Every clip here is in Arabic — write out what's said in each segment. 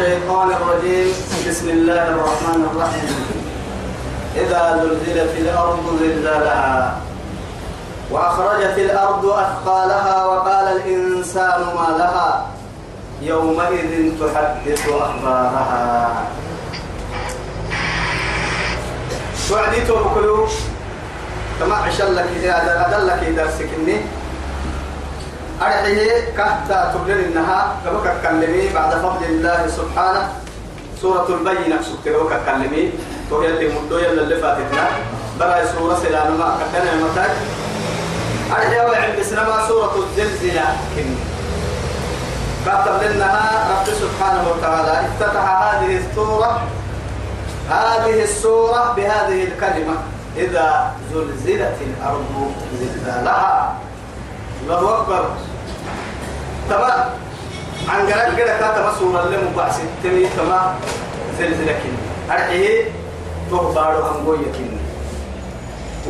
الشيطان الرجيم. بسم الله الرحمن الرحيم. إذا زلزلت الأرض زلزالها وأخرجت الأرض أثقالها وقال الإنسان ما لها؟ يومئذ تحدث أخبارها. توعدي توكلوا كما عشان لك إذا أدلك إذا سكني. أرحيه كهتا تبلل إنها كما كلمي بعد فضل الله سبحانه. سورة البينة سكتوا كلمي. تو يلي مدو يلي اللي فاتتنا. برا سورة سلام ما كتنا متاك أرحيه وعند سنما سورة الزلزلة. كني كتب لنا رب سبحانه وتعالى. افتتح هذه السورة هذه السورة بهذه الكلمة. إذا زلزلت الأرض زلزالها. الله أكبر. تمام عن قرأت كده كاتب سورة اللي مبعث التمي تمام زلزلة كني أرحيه تو بارو أنقوي كني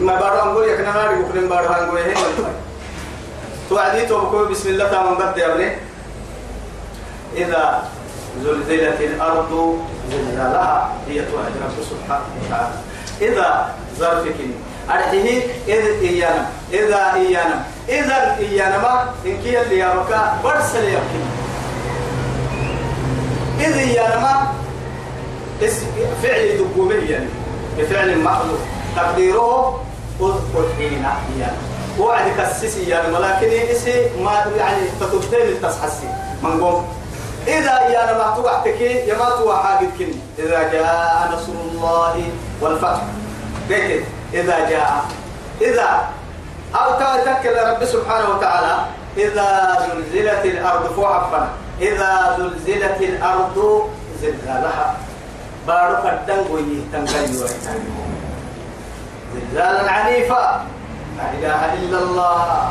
ما بارو أنقوي كنا ناري بكرين بارو أنقوي هي توعدي تو بسم الله تمام بدي أبني. إذا زلزلت الأرض زلزالها هي توعد رب سبحانه وتعالى. إذا ظرفك أرحيه إذ إيانا إذا إيانا. إذا إيانا ما إن كي اللي يابكا برسل يبكي إذ إيانا ما فعل دقومي يعني بفعل محذوف تقديره اذكر حين إيانا. وعد كسسي يعني ولكن إسي ما يعني تتبتين التصحسي من قوم. إذا يا ما توعتك يا ما توعدك إذا جاء نصر الله والفتح. ذكر إذا جاء. إذا أو تذكر رب سبحانه وتعالى إذا زلزلت الأرض فوحفنا إذا زلزلت الأرض زلزالها. بارك الدنق ويهتم زلزالا عنيفا. لا إله إلا الله.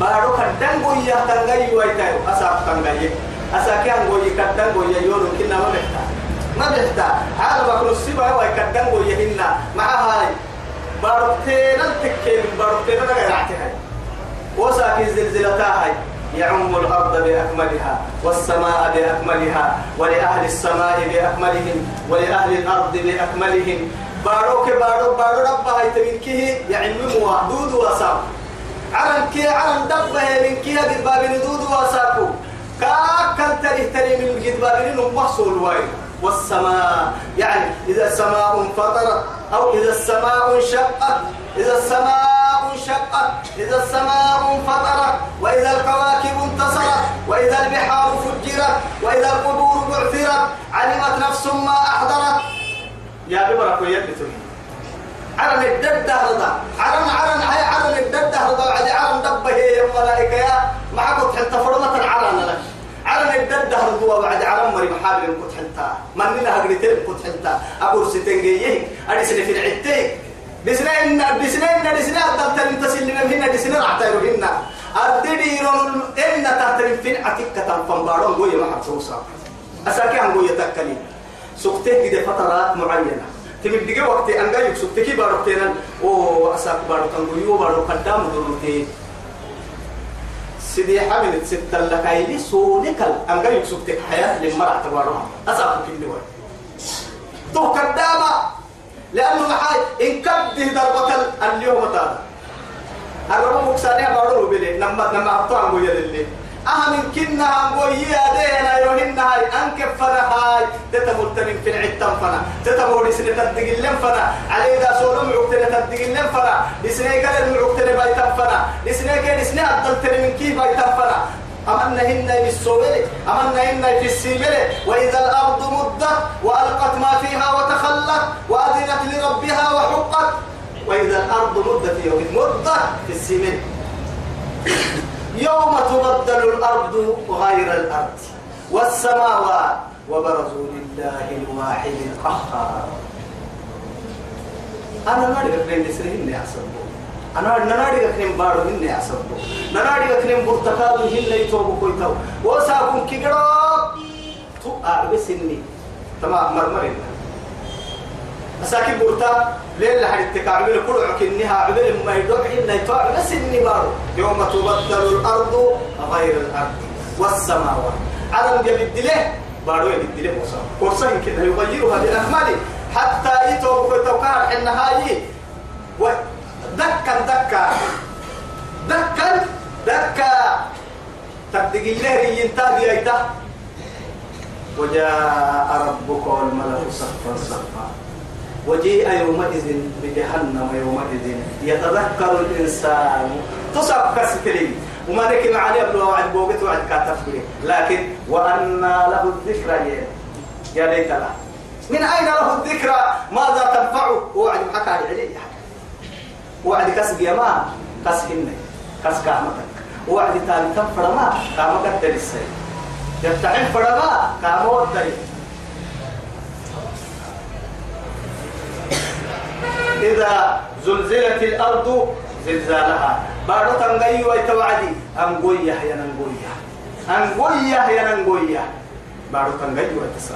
بارك الدنق ويهتم ويتايو أساق تنقيم أساكي أنقوي كدن قوي يورو كنا ما بحتا ما بحتا عالم أكل السبا وي هاي بارتين التكين بارتين غير اعتهاي وساكي زلزلتها هاي يعم الأرض بأكملها والسماء بأكملها ولأهل السماء بأكملهم ولأهل الأرض بأكملهم. باروك بارو بارو رب هاي تمنكه يعلموا دود وساق عرن كي عرن دبه من كي قد بابن دود وساقو كاكل تريه تريه من الجدبان محصول وايد. والسماء يعني إذا السماء انفطرت أو إذا السماء انشقت إذا السماء انشقت إذا السماء انفطرت وإذا الكواكب انتصرت وإذا البحار فجرت وإذا القبور بعثرت علمت نفس ما أحضرت. يا ببرك ويبتو عرن الدد هذا عرن عرن هاي عرن الدد هذا بعد عرن دبه يا ملائكة يا. معك حتى فرمة عرن لك. عرن الدد هذا بعد عرن مري محابل كنت حتى من لنا هجرتين كنت حتى أبو ستنجيه أرسل في العتين دسنا إن دسنا إن دسنا أدلت أن تسلم هنا. دسنا رعتيرو هنا. أدري رون إن تهترين فين عتيك تنفن قوي ما حبسوسا أساكي عن قوي تكلي سكته كده فترات معينة. تمد دقي وقت أن جاي يكسب تكي بارو تينا أو أساك بارو كنجو بارو قدام دروتي سيدي حمل ست لك أيدي سونك أن جاي يكسب تك حياة للمرأة تبارها. أساك كل واحد تو قدامه لأنه محاي إن كبده ضربة اليوم تادا. أربع مكسانيا بارو بلي نما نما أبطان قوي للي أهم كنا هم قوي أدينا يروهن هاي أنك فنا هاي. تتمرت من في العتم فنا. تتمر لسنة تدقلن فنا. علي إذا سولم عقتنا تدقلن فنا. لسنة قال المعقتنا بيتم فنا. لسنة قال لسنة أدلتني من كيف بيتم فنا. أمنا هن بالسوبل أمنا هن في السيبل وإذا الأرض مدت وألقت ما فيها وتخلت وأذنت لربها وحقت. وإذا الأرض مدت يوم مدت في السيبل يوم تبدل الأرض غير الأرض والسماوات وبرزوا لله الواحد القهار. أنا ما أعرف بين نسرين يا سبب أنا ننادي أكرم بارو هن يا سبب ننادي أكرم برتقال هن يتوب كويتو. وساكم كجرا تو أعرف سني تمام مرمرين. أساكي برتا ليل لحد التكعبل كل عكنها عبل ما يدوح إلا يتوع بس النبار يوم تبدل الأرض غير الأرض والسماوات. على جبد له بارو يجد له موسى. قرصه كده يغيرها بأكمله حتى يتوب وتوكار النهاية. ودكا دكا دكا. دكا تبدي الله ينتهي يده وجاء ربك والملك صفا صفا. وجيء يومئذ بجهنم يومئذ يتذكر الإنسان. تصب كسكري وما نكي معاني أبلو وعد بوقت وعد كاتف لكن وأن له الذكرى يا ليت له من أين له الذكرى ماذا تنفعه وعد محكى عليه وعد كسب يا ما كسهن كس كامتك. وعد تاني تنفر ما كامك الدرسي يفتحين فرما كامو الدرسي إذا زلزلت الأرض زلزالها. بارو تنغي ويتوعدي أنغوية يا ننغوية أنغوية يا ننغوية بارو تنغي ويتسا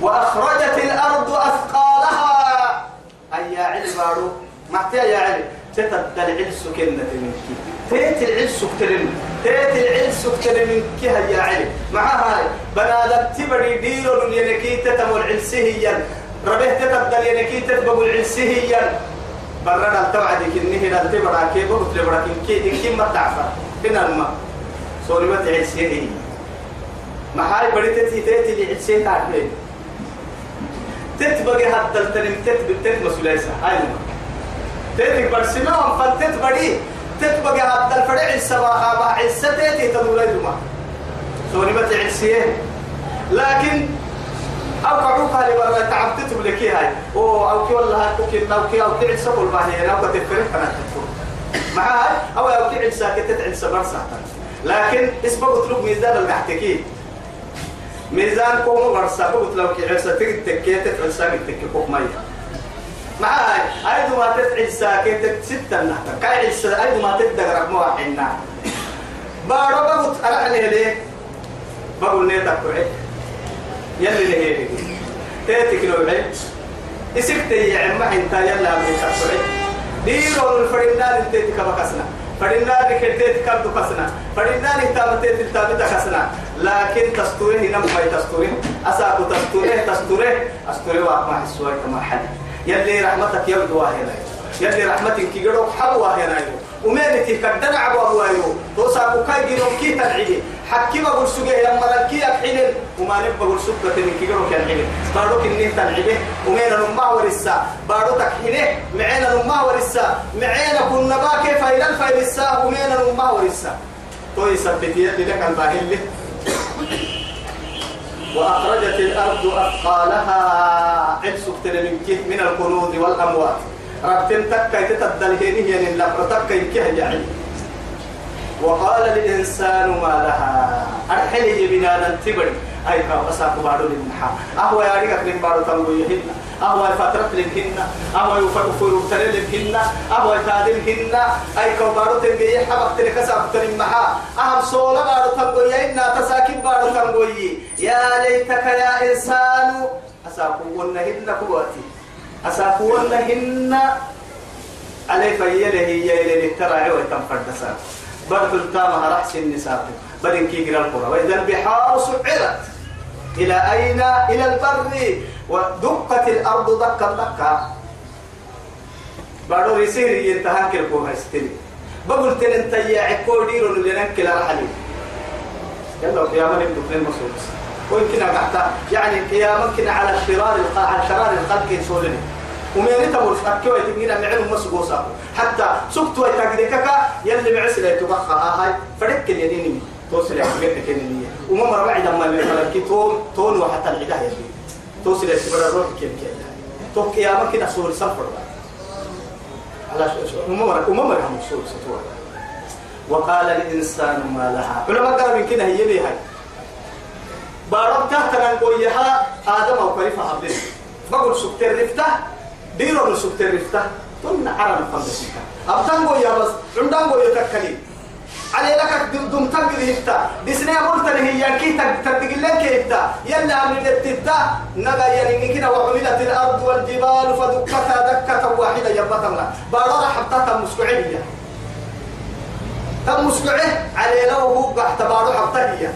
وأخرجت الأرض أثقالها. أي يا علي بارو معتي يا علي. تتبدل العلس كنة منك. تيت العلس كترم تيت العلس كترم منك يا علي. معها بنادم تبري ديرو ينكي تتم العلسهيا ربه تتبدل ينكي تتبقوا العلسهيا برنا التوعد كنه لا تبرا كي بقول تبرا كي كي ما تعفى. هنا الماء سوري ما تعيسيه ما هاي تتي اللي عيسيه تعرفين تتبقى حتى التنم تتبقى تتبقى مسؤوليسة هاي الماء تتبقى برسمهم فالتتبقى تتبقى حتى الفرع السباحة مع عيسة تدولي دماء سوري ما تعيسيه لكن أو كعوك هاي برا تعبت تبلك هاي أو أو كي والله كوكي أو كي أو كي عيسى كل باهي أو كتفرح أنا معاي؟ أو أو لكن اسمه قلت ميزان المحتكي ميزان كومو برسا لو كي عيسى تجد تكيت عيسى تكي كوك مية. معاي؟ أيضا ما تتعيسى كتت ستة نحتا كاي عيسى أيضا ما تتدقرق مواحنا بارو بقول أنا عليه ليه؟ بقول نيتك يلي لهي تيتك لو بعيد اسكت يا عم انت يلا من تفري ديرو الفريندان انت كبكسنا فريندان كتيت كبدو كسنا. فريندان انت متيت انت كسنا لكن تستوره هنا ما تستوره أساكو تستوره تستوره استوره واقع السوي كما حد. يلي رحمتك يبدو هنا يلي رحمتك قدو حبوا هنا ومينتي كدنا عبوا هوايو توساكو كاي جيرو كي تنعيدي حكي بقول سجى يا ملكي أحيل وما نبى بقول سجى تني كيرو كان حيل بارو كني تنعبه ومين نما ورسا بارو تكحيله معنا نما ورسا معنا كنا باكي فايل فايل السا ومين نما ورسا توي سبتي لك الباهل وأخرجت الأرض أثقالها. عبسك تنمكه من الكنوز والأموات. ربتن تكا تتدل هيني يعني لا تكا يكيه يعني وقال الإنسان ما لها. أرحلي بنا ننتبر أي كا أساك بارو للنحا. أهو يا ريك من بارو تنبو يهن أهو فترة لهن أهو يفرق ترى لهن أهو تادل هن أي كا بارو تنجي حبك تلك ساك تنمحا أهم سولا بارو تنبو يهن تساكب بارو تنبو يا ليتك يا إنسان. أساك ونهن كواتي أساك ونهن علي فيله هي اللي ترى ويتنفرد ساك برد التامة رحس النساء بدن كي قرا القرى وإذا البحار سعرت. إلى أين؟ إلى البر. ودقت الأرض دكا دكا بعد يصير ينتهى كل هستني بقول تل انت يا عكودي رول لنك لا رحلي. يلا قياما نبدو في المصروف ويمكن أقعد. يعني قياما كنا على شرار على شرار الخلق يسولني ومن تمر أكيد ويتبين معلوم مسقوسا حتى سكت ويتقدك يلي معسل يتبقى هاي. فرق اليدين توصل يحبك كنية وما مر بعد ما الملك تون تون وحتى العداء يلي توصل يتبقى الروح كيف كيف توك يا ما كده صور سفر على شو وما مر وما مر هم صور ستور وقال الإنسان ما لها. علماء قالوا من كده هي لي هاي؟ بارك تحت نقولها آدم أو كيف حبلت بقول سكتر رفته ديرو نسوك ترفته تن عرم فندسيكا أبتنغو يا بس عندنغو يتكلي علي لك دم تنقل هفتا دسنا قلت له هي كي تدقل لك هفتا يلا عمل التتا نبا يعني كده وعملت الأرض والجبال فدكتها دكة واحدة يبتمنا بارا حبتها مسكعية تم مسكعه علي لو هو تبارو حبتها هي.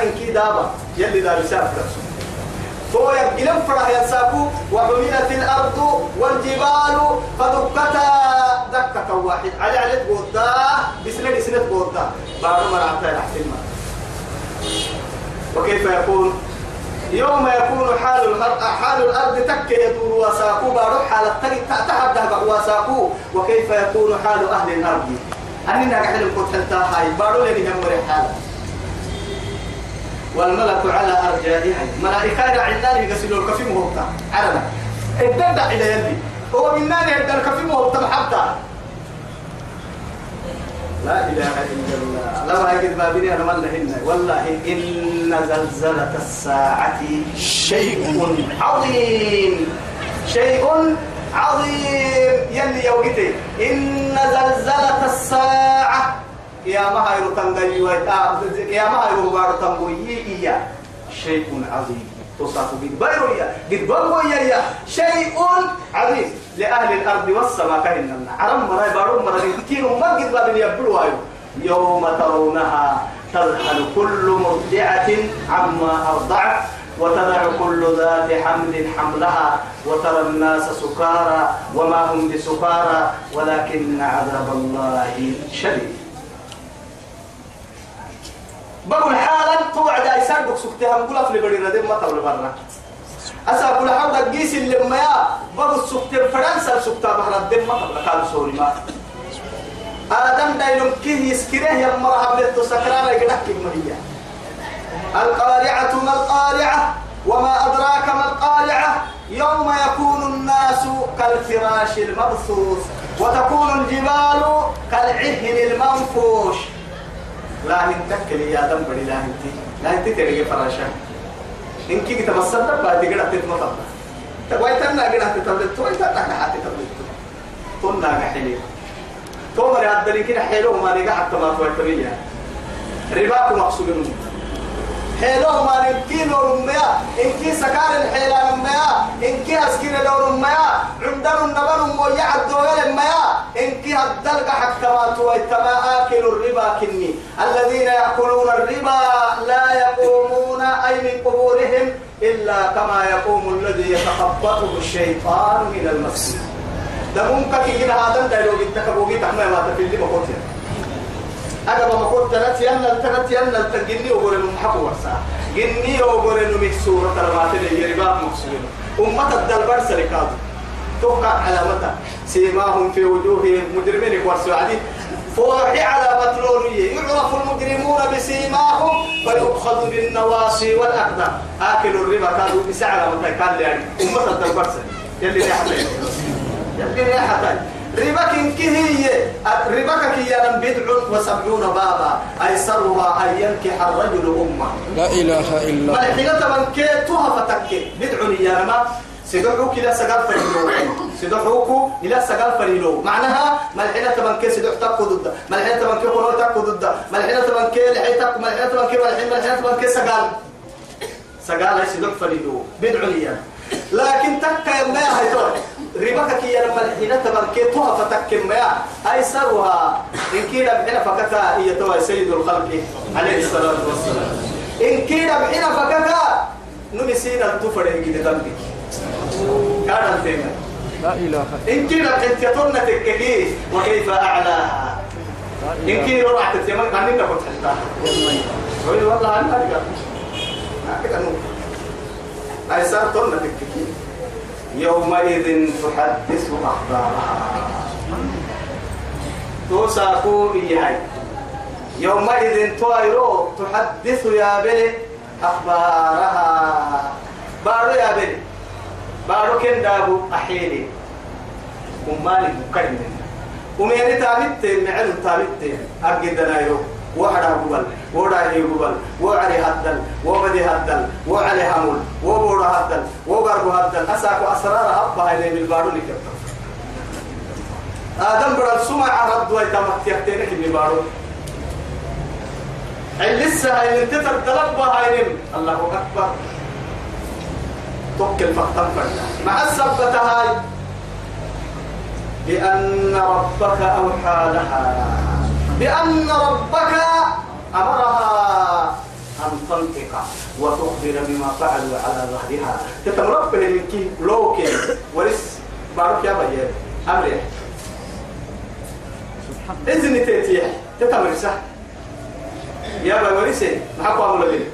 أين كي دابا؟ يلي دار سافر فرح ينساكو وحملت الأرض والجبال فدكتا دكة واحد. على على بودا بسنة سنة بودا بعد ما تحت الماء وكيف يكون؟ يوم يكون حال الأرض حال الأرض تك يدور وساقو بارو حال التك تحدى وساقو وكيف يكون حال أهل الأرض؟ أننا قاعدين نقول حتى هاي بارو لي هم حال والملك على أرجائها. ملائكة عندنا يغسلوا الكفي مهوتا عرنا الدم إلى يلي هو من نار يبدأ الكفي مهوتا محبتا لا إله إلا الله. لو هاي قد بابني أنا ملهن والله إن زلزلة الساعة شيء عظيم. شيء عظيم. يلي يوقتي إن زلزلة الساعة يا ما هاي رتنجي يا ما هاي ربار تنجي يا شيء عظيم. تصاف قد بيرو يا قد بيرو يا شيء عظيم. لأهل الأرض والسماء كهننا عرم مرا بارو مرا كثير ما قد بابن يبلوا يوم ترونها تذهل كل مرضعة عما أرضعت وتضع كل ذات حمل حملها. وترى الناس سكارى. وما هم بسكارى. ولكن عذاب الله شديد. بقول حالا توعد ايسان بك سكتها نقول في بدي ردم ما تقول برا. أسا كل حول جيس اللي ما بقول سكتة فرنسا سكتة بحر الدم ما تقول قال سوري ما. آدم دايلم كيه يسكره يا مرحبا للتسكران يقدح كلمة هي. القارعة ما القارعة وما أدراك ما القارعة. يوم يكون الناس كالفراش المبثوث وتكون الجبال كالعهن المنفوش. لا هنتكل يا دم بدي لا هنتي لا هنتي تريجي فراشا. إن كي تمسد بعد كده تتمطر تقوي تنا كده تتبلت توي تنا كده تتبلت تنا كحلي تومر اللي كده حلو ما نيجا حتى ما توي تبيه رباكم مقصود حيلو ما نكين رميا. إن كي سكار الحيلة رميا. إن كي أسكين لو رميا. عندنا النبل مويا عدوغل رميا. إن كي الدلق حكما تويتما آكل الربا كني. الذين يأكلون الربا لا يقومون أي من قبورهم إلا كما يقوم الذي يتخبطه الشيطان من المس. دمونك كي هذا دلوق التكبوغي تحمي ما لما قلت أنا بما قلت تنت يلا تنت يلا تجني وقول محبو ورسا. جني وقول إنه مكسورة ترى اللي يرباك مكسورين أمة الدلبر سرقات توقع علامة سيماهم في وجوههم مجرمين ورسوا عدي فوحي على مطلولية يعرف المجرمون بسيماهم فيؤخذ بالنواصي والأقدام. آكل الربا كانوا بسعر متى كان يعني أمة الدلبر يلي لي حتى يلي لي حتى ربك هي ربك كي ينم بدع وسبعون بابا. أيسرها أن ينكح الرجل أمة. لا إله إلا الله. حين تمن كي تهفتك بدع ينما سدحوك إلى سقال فريلو. سدحوك إلى سقال فريلو. معناها ملحنة تمن كي سدح تقو ضد ملحنة كي قرار تقو ضد ملحنة كي لحي تقو ملحنة تمن كي ملحنة ملحنة تمن كي سقال سقال سدح فريلو. ينما لكن تكا يما هاي ربك كي لما الحين تبركتها فتك ما أيسرها إن كيدا بحنا فكتا هي توا سيد الخلق عليه الصلاة والسلام. إن كيدا بحنا فكتا. نمسينا إن كيدا ذنبك كان الفيلم لا إله إن كيدا بحنت يطرنا تككي وكيف أعلاها إن كيدا رعت تيمان كان نبقى حتى. والله أنا أرجع هكذا نقول أيسر طرنا تككي يومئذ تحدث أخبارها. توساكو إيهاي يومئذ تويرو تحدث يا بني أخبارها. بارو يا بني بارو كن دابو أحيلي. أمالي مكرم وميني تابت معلم تابت أبقى دنايرو وحدا قبل ودا هي قبل وعلي هدل وبدي هدل وعلي همول وبورا هدل وقرب هدل. أساكو أسرار أبا هاي بالبارو لكتب آدم برد سمع رد ويتمت يحتينك بالبارو لسه هاي تتر تلبى هاي الله أكبر. توكل فختم فردا مع السبتة هاي بأن ربك أوحى لها. بأن ربك أمرها أن تنطق وتخبر بما فعلوا على ظهرها. تتمربه منك لوكي. ورس بارك يا بيان أمري إذن تيتيه تتمرسه يا بي ورسي محبوا أمو لبين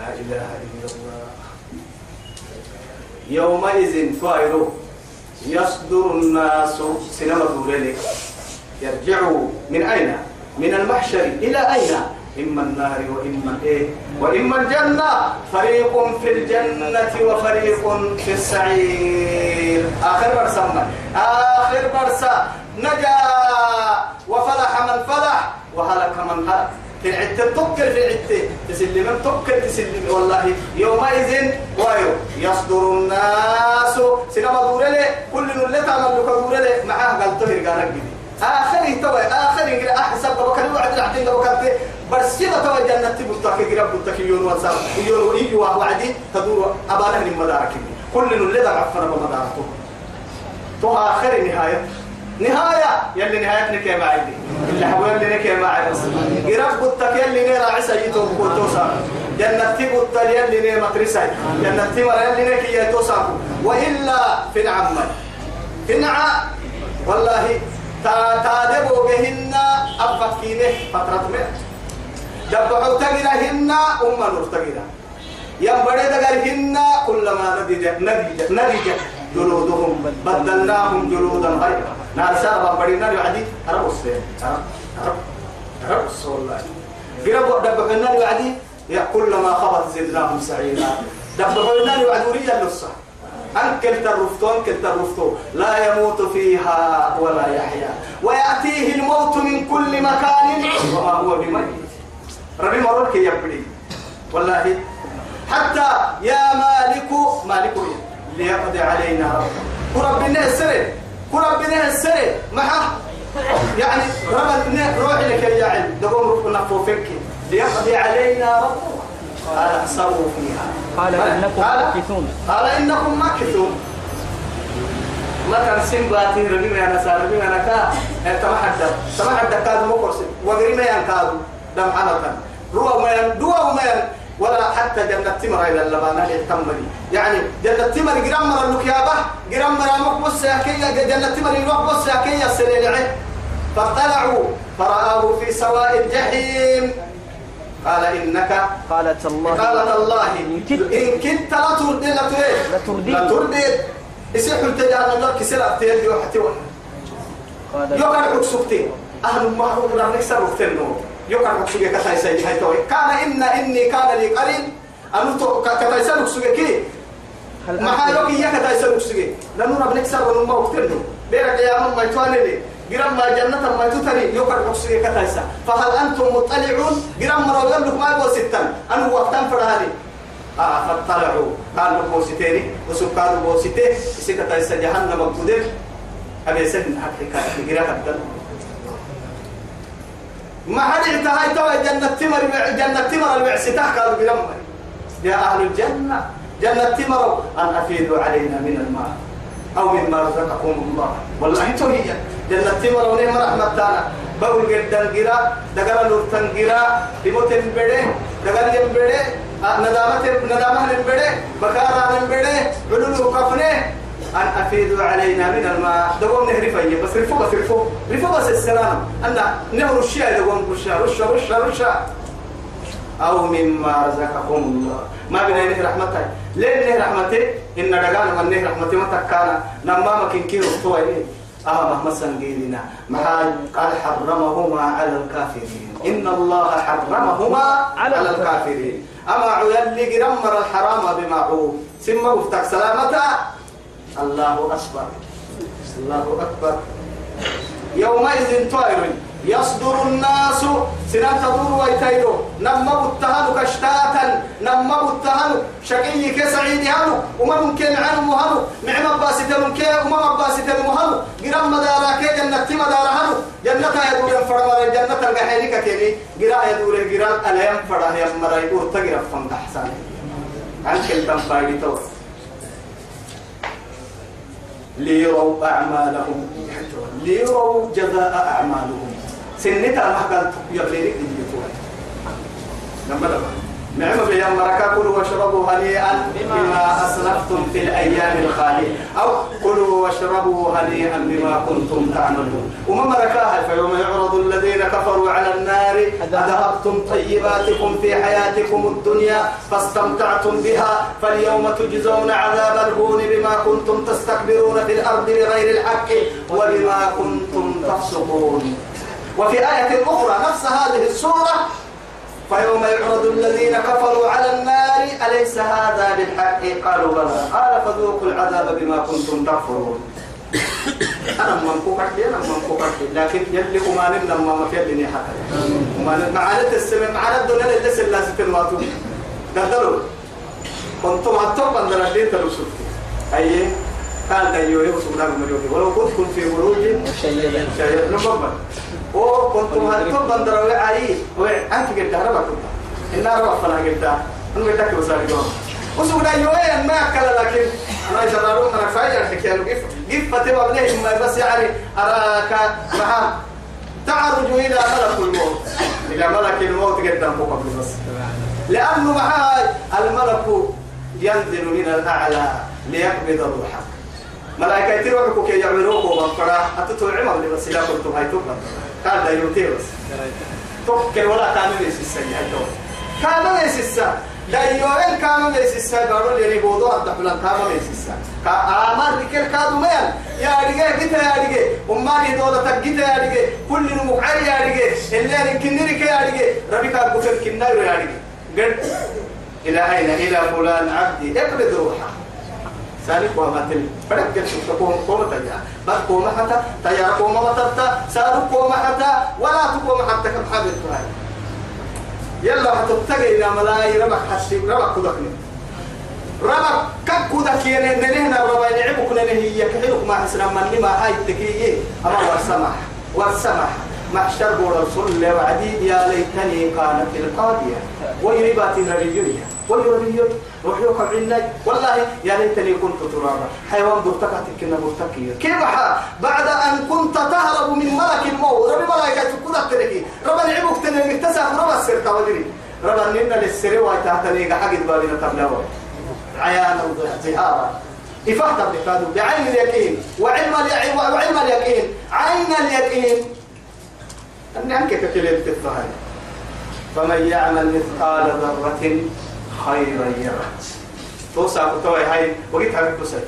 لا إله إلا يومئذ فائرو يصدر الناس سينما دوريلي يرجعوا من أين؟ من المحشر إلى أين؟ إما النار وإما إيه؟ وإما الجنة. فريق في الجنة وفريق في السعير. آخر برسا آخر برسا نجا. وفلح من فلح. وهلك من هلك. في العتة تكر في العتة تسلم تكر تسلم. والله يومئذ وايو يصدر الناس. سينما دورلي كل اللي تعمل لك دورلي معاه قال تهر قالك جدي آخر توي آخر يقول أحسب بكر وعد العتين بكر برسيبة توي جنة تبتك قرب بتك يون وصار يون ويجوا وعدي. تدور أبانا من مدارك كل اللي تعرفنا بمدارته تو آخر نهاية. نهاية يلي نهايتك يا معيدي اللي حبوا يلي نك يا معيدي قرب قلتك يلي نيرا عيسى يتوب قلتوسا جنة تبوت يلي نيرا مترسا جنة تمر يلي نك يتوسا وإلا في العمل في النعا والله تا تادبوا بهن أبكينه فترة مئة. دبعوا تجرهن أم نور تجره ينبري دقرهن كلما نضج نضج نضج جلودهم بدلناهم جلودا غيرها نار سابا بدينا يعدي. أرب السين أرب أرب والله. قرب دبعنا يعدي. يا كلما خبط زدناهم سعيرا دبعنا يعدوا ريا النصة أنكل ترفتو أنكل ترفتو لا يموت فيها ولا يحيا. ويأتيه الموت من كل مكان. وما هو بميت. ربي مرك يبدي والله. حتى يا مالك مالك ليقضي علينا ربك وربنا السر وربنا السر معه يعني رب روح لك يا علم دقوم رفق نفوفك ليقضي علينا ربك قال احصروا فيها. قال إنكم ماكثون. قال إنكم ماكثون. ما كان سنباتي ربي أنا سار ربي أنا كا تمحد تمحد كاد مقرس وغريما ينكاد. دم حنكا روى ما ين دوا ما ين ولا حتى جنة تمر إلى اللبانة يتمري يعني جنة تمر جرام مر النكيابة جرام مر مقبس كي جنة تمر مقبس كي السليل فاطلعوا فرآه في سواء الجحيم. قال إنك قالت الله. قالت الله. إن كنت لا تردي لا تردي لتردين. لا تردي يسيح التجارة الله؟ كسر أبتيد وحتي قالت يقعد حكسوكتين أهل ما هو لا نكسر وقتنو يقعد حكسوكي كتاي سيدي هاي توي. كان إن إني كان لي قرين أنو تو كتاي سيدي حكسوكي هل ما يوكي يا كتاي سيدي حكسوكي لأنه نكسر ونما وقتنو بيرك يا من ما يتواني لي. قرام ما جنة ما تتري يقعد حكسوكي كتاي سا فهل أنتم مطلعون؟ قرام مرة يقول لك ما ستان أنا وقتان فرهاني آه فاطلعوا. قالوا بوسيتيني وسكانوا بوسيتي سكتا يسا جهنم مقتدر أبي سن حقيقة قراءة الدم ما حد انتهى توا جنة تمر جنة تمر الوعستاه قالوا برم يا أهل الجنة جنة تمر أن أفيدوا علينا من الماء أو مما رزقكم الله. والله تو هي جنة تمر ونعم رحمة تانا. بقول جدا جرا دقل نور تنجرا دموت البدء دقل البدء ندامة ندامة البدء بكارا البدء علو كفنه أن أفيدوا علينا من الماء. دوم نهر فيه بس رفو بس رفو. رفو بس السلام. أن نهر الشيء دوم رشا رشا رشا رشا. أو مما رزقكم الله. ما بين نهر رحمته لين نهر رحمته إن دقان من نهر رحمته ما تكانا. لما ما كن كيلو طوي آه مهما سنجيلنا محال قال حرمهما على الكافرين. إن الله حرمهما على الكافرين. أما عيالي قرمر الحرام بمعروف ثم افتك سلامته الله أكبر. الله أكبر. يومئذ طائر يصدر الناس سنان تدور ويتيرو نما بتهانو كشتاتا نما بتهانو شقي كسعيد هانو وما ممكن عنو مهانو. معما باسيتن كي وما باسيتن مهانو. قرام مدارا كي جنة مدارا هانو. جنة يدور ينفر جنة القحيني كيني. قراء يدور قراء ألا ينفر يمر يدور تقرا فمدح حساني عن كلمة فايدي توي ليروا أعمالهم. ليروا جزاء أعمالهم. سنتا ما قال يبليك لما لما نعم بيا مركا كلوا واشربوا هنيئا بما أسلفتم في الأيام الخالية. أو كلوا واشربوا هنيئا بما كنتم تعملون. وما مركاها فيوم يعرض الذين كفروا على النار؟ أذهبتم طيباتكم في حياتكم الدنيا فاستمتعتم بها فاليوم تجزون عذاب الهون بما كنتم تستكبرون في الأرض بغير الحق وبما كنتم تفسقون. وفي آية أخرى نفس هذه السورة فيوم يعرض الذين كفروا على النار أليس هذا بالحق؟ قالوا بلى. قال فذوقوا العذاب بما كنتم تكفرون. أنا من كوكك أنا من كوكك لكن يلي وما نبنا ما في الدنيا حتى وما نبنا معاناة السماء معاناة الدنيا اللي لسه الناس تلماتوا قدروا. كنتم هتوقع من الدين تلوسوا أيه قال تيوه سبحانه المليون ولو كنتم في بروج مشيدة شيء نمبر أو كنتم هتوب بندر وعي وانت قلت هربا كنت. النار وقفنا قلت. أنا قلت لك بس اليوم وسودا يوه ما كلا لكن أنا جرارون أنا فاجر حكي له كيف كيف فتبع بليه ما بس يعني أراك مع تعرج إلى ملك الموت. إلى ملك الموت قدام فوق بس. لأنه معها الملك ينزل من الأعلى ليقبض روحك ملائكة تروحوا كي يعملوه ومفرا أتتوا عمر اللي بس لا كنتم هاي تبقى قال ده يوتي بس توكل ولا كانوا هاي تو كانوا يسسا. ده يوين كانوا يسسا. قالوا لي بودو عبد الحلال كانوا يسسا. كأمر ذكر كادو ميل. يا رجال جيت يا رجال وما لي دولة تجيت يا رجال كل المقعد يا رجال اللي أنا كنيرك يا رجال ربي كان بكر كنار يا رجال قد إلى أين إلى فلان عبدي اقبض روحه سالك وما تل فرق كل شو تقوم قوم تجا بس قوم حتى تيار قوم ما تبتا سالك قوم حتى ولا تقوم حتى كم حابب تهاي يلا هتبتغي إلى ملاي ربك حسيب ربك كدكني ربك كك كدك يعني نهنا ربا يلعبك نهي يكحلك ما حسنا من ما هاي تكيه أما ورسمح ورسمح محشر رسول وعدي يا ليتني كانت القاضية. ويربات ربيعية ويربيع روحيك عنا والله يا ليتني كنت ترابا. حيوان برتقة كنا برتقية كيف حا بعد أن كنت تهرب من ملك الموت. ربي ملائكة كنا تركي ربا نعبك تنمي تسعف ربا السرطة ودري ربا نمنا للسري ويتهتني حق بالنا تبلاوه عيانا وظهارا إفاحة بكادو بعين اليقين. وعلم اليقين وعلم اليقين. عين اليقين. أني عنك كلمة الفهد فمن يعمل مثقال ذرة خيرا يره توسع كتوي هاي وقيت هاي توسع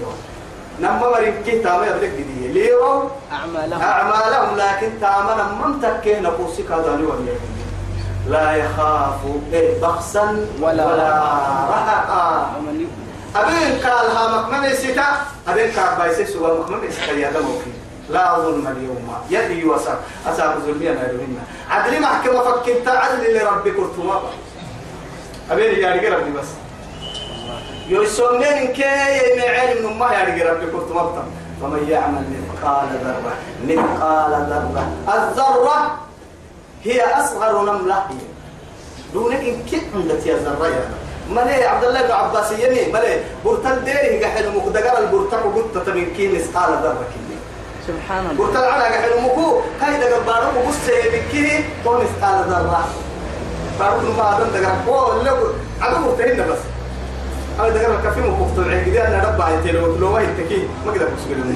نما مريم كي تاما يبلك بديه ليروا أعمالهم. أعمالهم لكن تامنا من تكيه نقوسك هذا ولا لا يخاف إيه بخسا ولا ولا رهقا. أبين قال ها مكمن ستا أبين قال بايسي سوى مكمن ستا يا دموكي لا ظلم اليوم. يدي وسع أساب ظلمي أنا عدل محكمة فكنت عدل لربك كرتما أبين يا رجال ربي بس. يسمين كي يمعين من ما يا رجال ربي كرتما فمن يعمل مثقال ذرة مثقال ذرة الذرة هي أصغر نملة. دونك إن كنت عندك يا ذرة يا ملي عبد الله بن عباس يمي ملي برتل ديري قاعد مقدقر البرتق وقلت تبين مثقال ذرة كني سبحان الله. برتل على قاعد مكو هاي دقر بارو وبص يبكيه هو مثقال ذرة. بارو ما هذا دقر هو اللي عدو مرتهن بس. هذا دقر الكافي مكفتو عقدي أنا ربع يتلو لو ما يتكي ما قدر بسوي لنا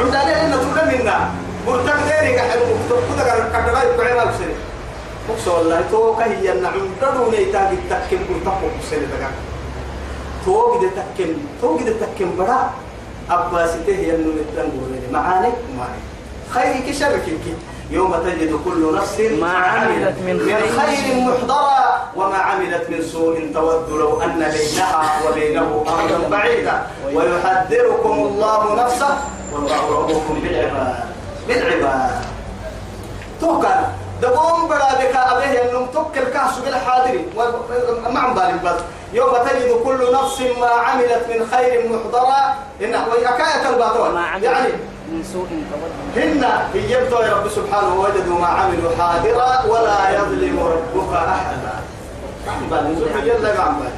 عمد عليه إنه تقول منا برتق ديري قاعد مكفتو كده قاعد كده يبقى بسني مقصود والله تو كهي النعم تدوني تاجي تكم برتق بسني دقر تو قد تكم تو قد تكم برا. أباسته هي إنه نتنقل معاني؟ معاني. خير كشرك كي. يوم تجد كل نفس ما عملت من خير. محضرا وما عملت من سوء تود لو أن بينها وبينه أمرا بعيدا. ويحذركم الله نفسه والله رؤوف بالعباد. بالعباد. توكل. دقوم بلا بك أبيه أنهم توكل كهس بالحاضر. ما عم بس. يوم تجد كل نفس ما عملت من خير محضرا. إن ويحكاية الباطل. يعني من سوء هن يبدو يا رب سبحانه وجدوا ما عملوا حاضرا ولا يظلم ربك أحدا. عم بالي زول يلا عم بالي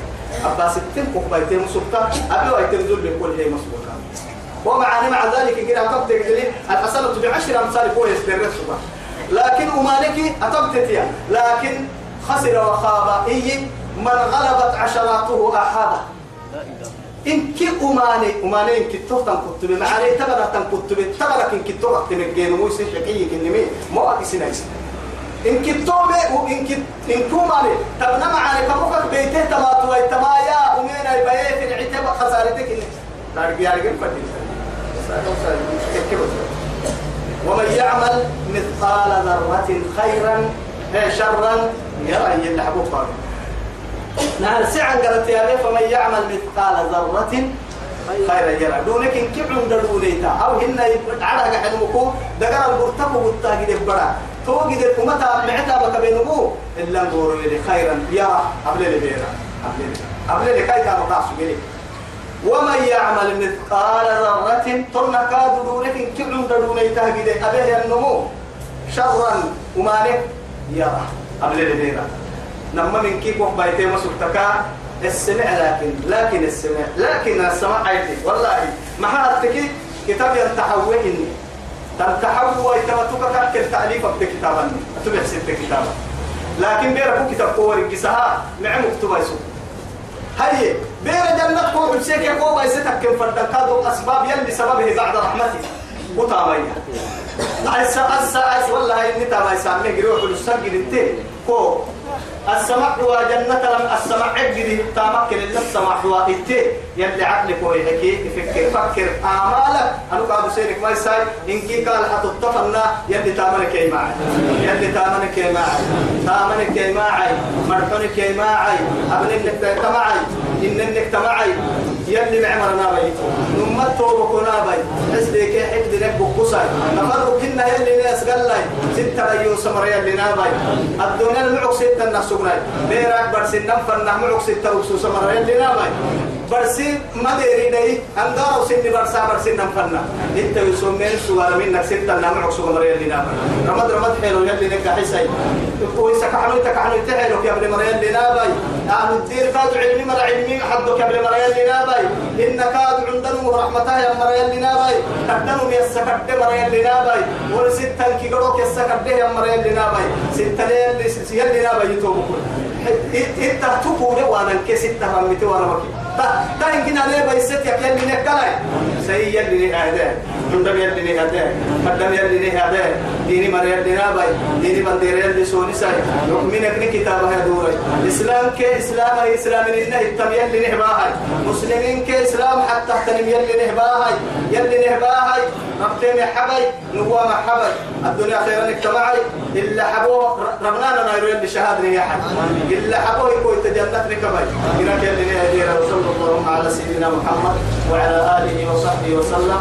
أبا ستين كوبايتين مسكتا أبي ويتم ذل كل هي مسبوكا ومع مع ذلك كده أتبت لي الحسنة بعشر أمثال كويس بالرسول لكن أمانك أتبت يا. لكن خسر وخاب إي من غلبت عشراته أحابه لا إله إن كي أماني أماني إن كي تهتم كتب معاني تبرا تم كتب تبرا إن كي تهتم الجين موسى شقي كنمي مو أكسي نايس إن كي توبة وإن كي إن كوماني تبنا معاني كموكك بيته تما توي تما يا أمينا البيت العتاب خسارتك إن تارك يا رجل فدي. ومن يعمل مثقال ذرة خيرا شرا يرى يلحقوا فاضي نعم سعن قالت يا فمن يعمل مثقال ذرة خيرا يرى. دونك إن كبر دونيتا أو هن عرق حلمكو دقر البرتق والتاقي دبرا توقي دي كمتا معتا بك بينمو إلا نقولوا لي خيرا يرى قبل لي بيرا. قبل لي. كايتا مقاس بلي ومن يعمل مثقال ذرة ترنا كادو دونك إن كبر دونيتا قد أبيه النمو شرا ومالك يرى. قبل لي بيرا. نما من كيف بيتي مسلتكا السمع لكن لكن السمع لكن السمع عيتي والله ما حدتك كتاب ينتحوه إني. تنتحوه يتمتك كل تعليف بكتابا تبع ست كتابا. لكن بيرك كتاب قوة الجسها مع مكتوبة يسوع هاي بير جنة قوة بسيك قوة يستك كم فردن. كادو أسباب يلي سببه بعد رحمتي. وطامية أسا أسا والله إني تما يسامي قروح السجل التين. كو السمع وجنة لم السمع عقدي تامكن إلا السمع وإتي يلي عقلك ويحكي فكر فكر. آمالك أنا قاعد سيرك ما يساي. إن كي قال حتطفلنا يلي تامنك يا معي يلي تامنك يا معي تامنك يا معي مرحونك يا معي أبنك تمعي. إنك تمعي. يلي معمرنا بي نمت توبكنا بي حسدك حد لك بقصي نفرق كنا يلي ناس قال لي ستة ريو سمر يلي نابي. الدنيا المعق ستة الناس سقناي. بيراك برسي نمفر نمعق ستة ركسو سمر يلي نابي. برسي ما ديري دي أنقارو سني برسا برسي نمفرنا إنت يسمين سوال منك ستة نمعق سمر يلي نابي رمض رمض حلو يلي نكا حسي ويسا كحنو تكحنو تحلو يا ابن مريم لنابي أهل الدير كادوا علمي مر علمي حدك يا ابن مريم لنابي إن كادوا عندنا رحمته يا مريم لنابي كدنوا يسكت مريم لنابي ورستة كي قروك يسكت يا مريم لنابي ستة ليل يلي نابي يتوبوا إنت تقول وأنا كسيت رميتي وأنا مكي تا تا يمكن عليه بيست يا يلي نكلاي سي يلي هذا عندما يلي هذا قدم يلي هذا ديني مريم لنابي ديني بندير يلي سوني ساي يؤمن ابن كتاب هدوري إسلام كإسلام إسلام إنه التم يلي نهباهاي مسلمين كإسلام حتى تنم يلي نهباهاي يلي نهباهاي ربتين حبي نقوى حبي الدنيا خيرا اجتمعي إلا حبوه ربنا نايرو يلي شهادة يا حد إلا حبوه يكون تجنت ركبي إنك يلي نهدير وصلى الله على سيدنا محمد وعلى آله وصحبه وسلم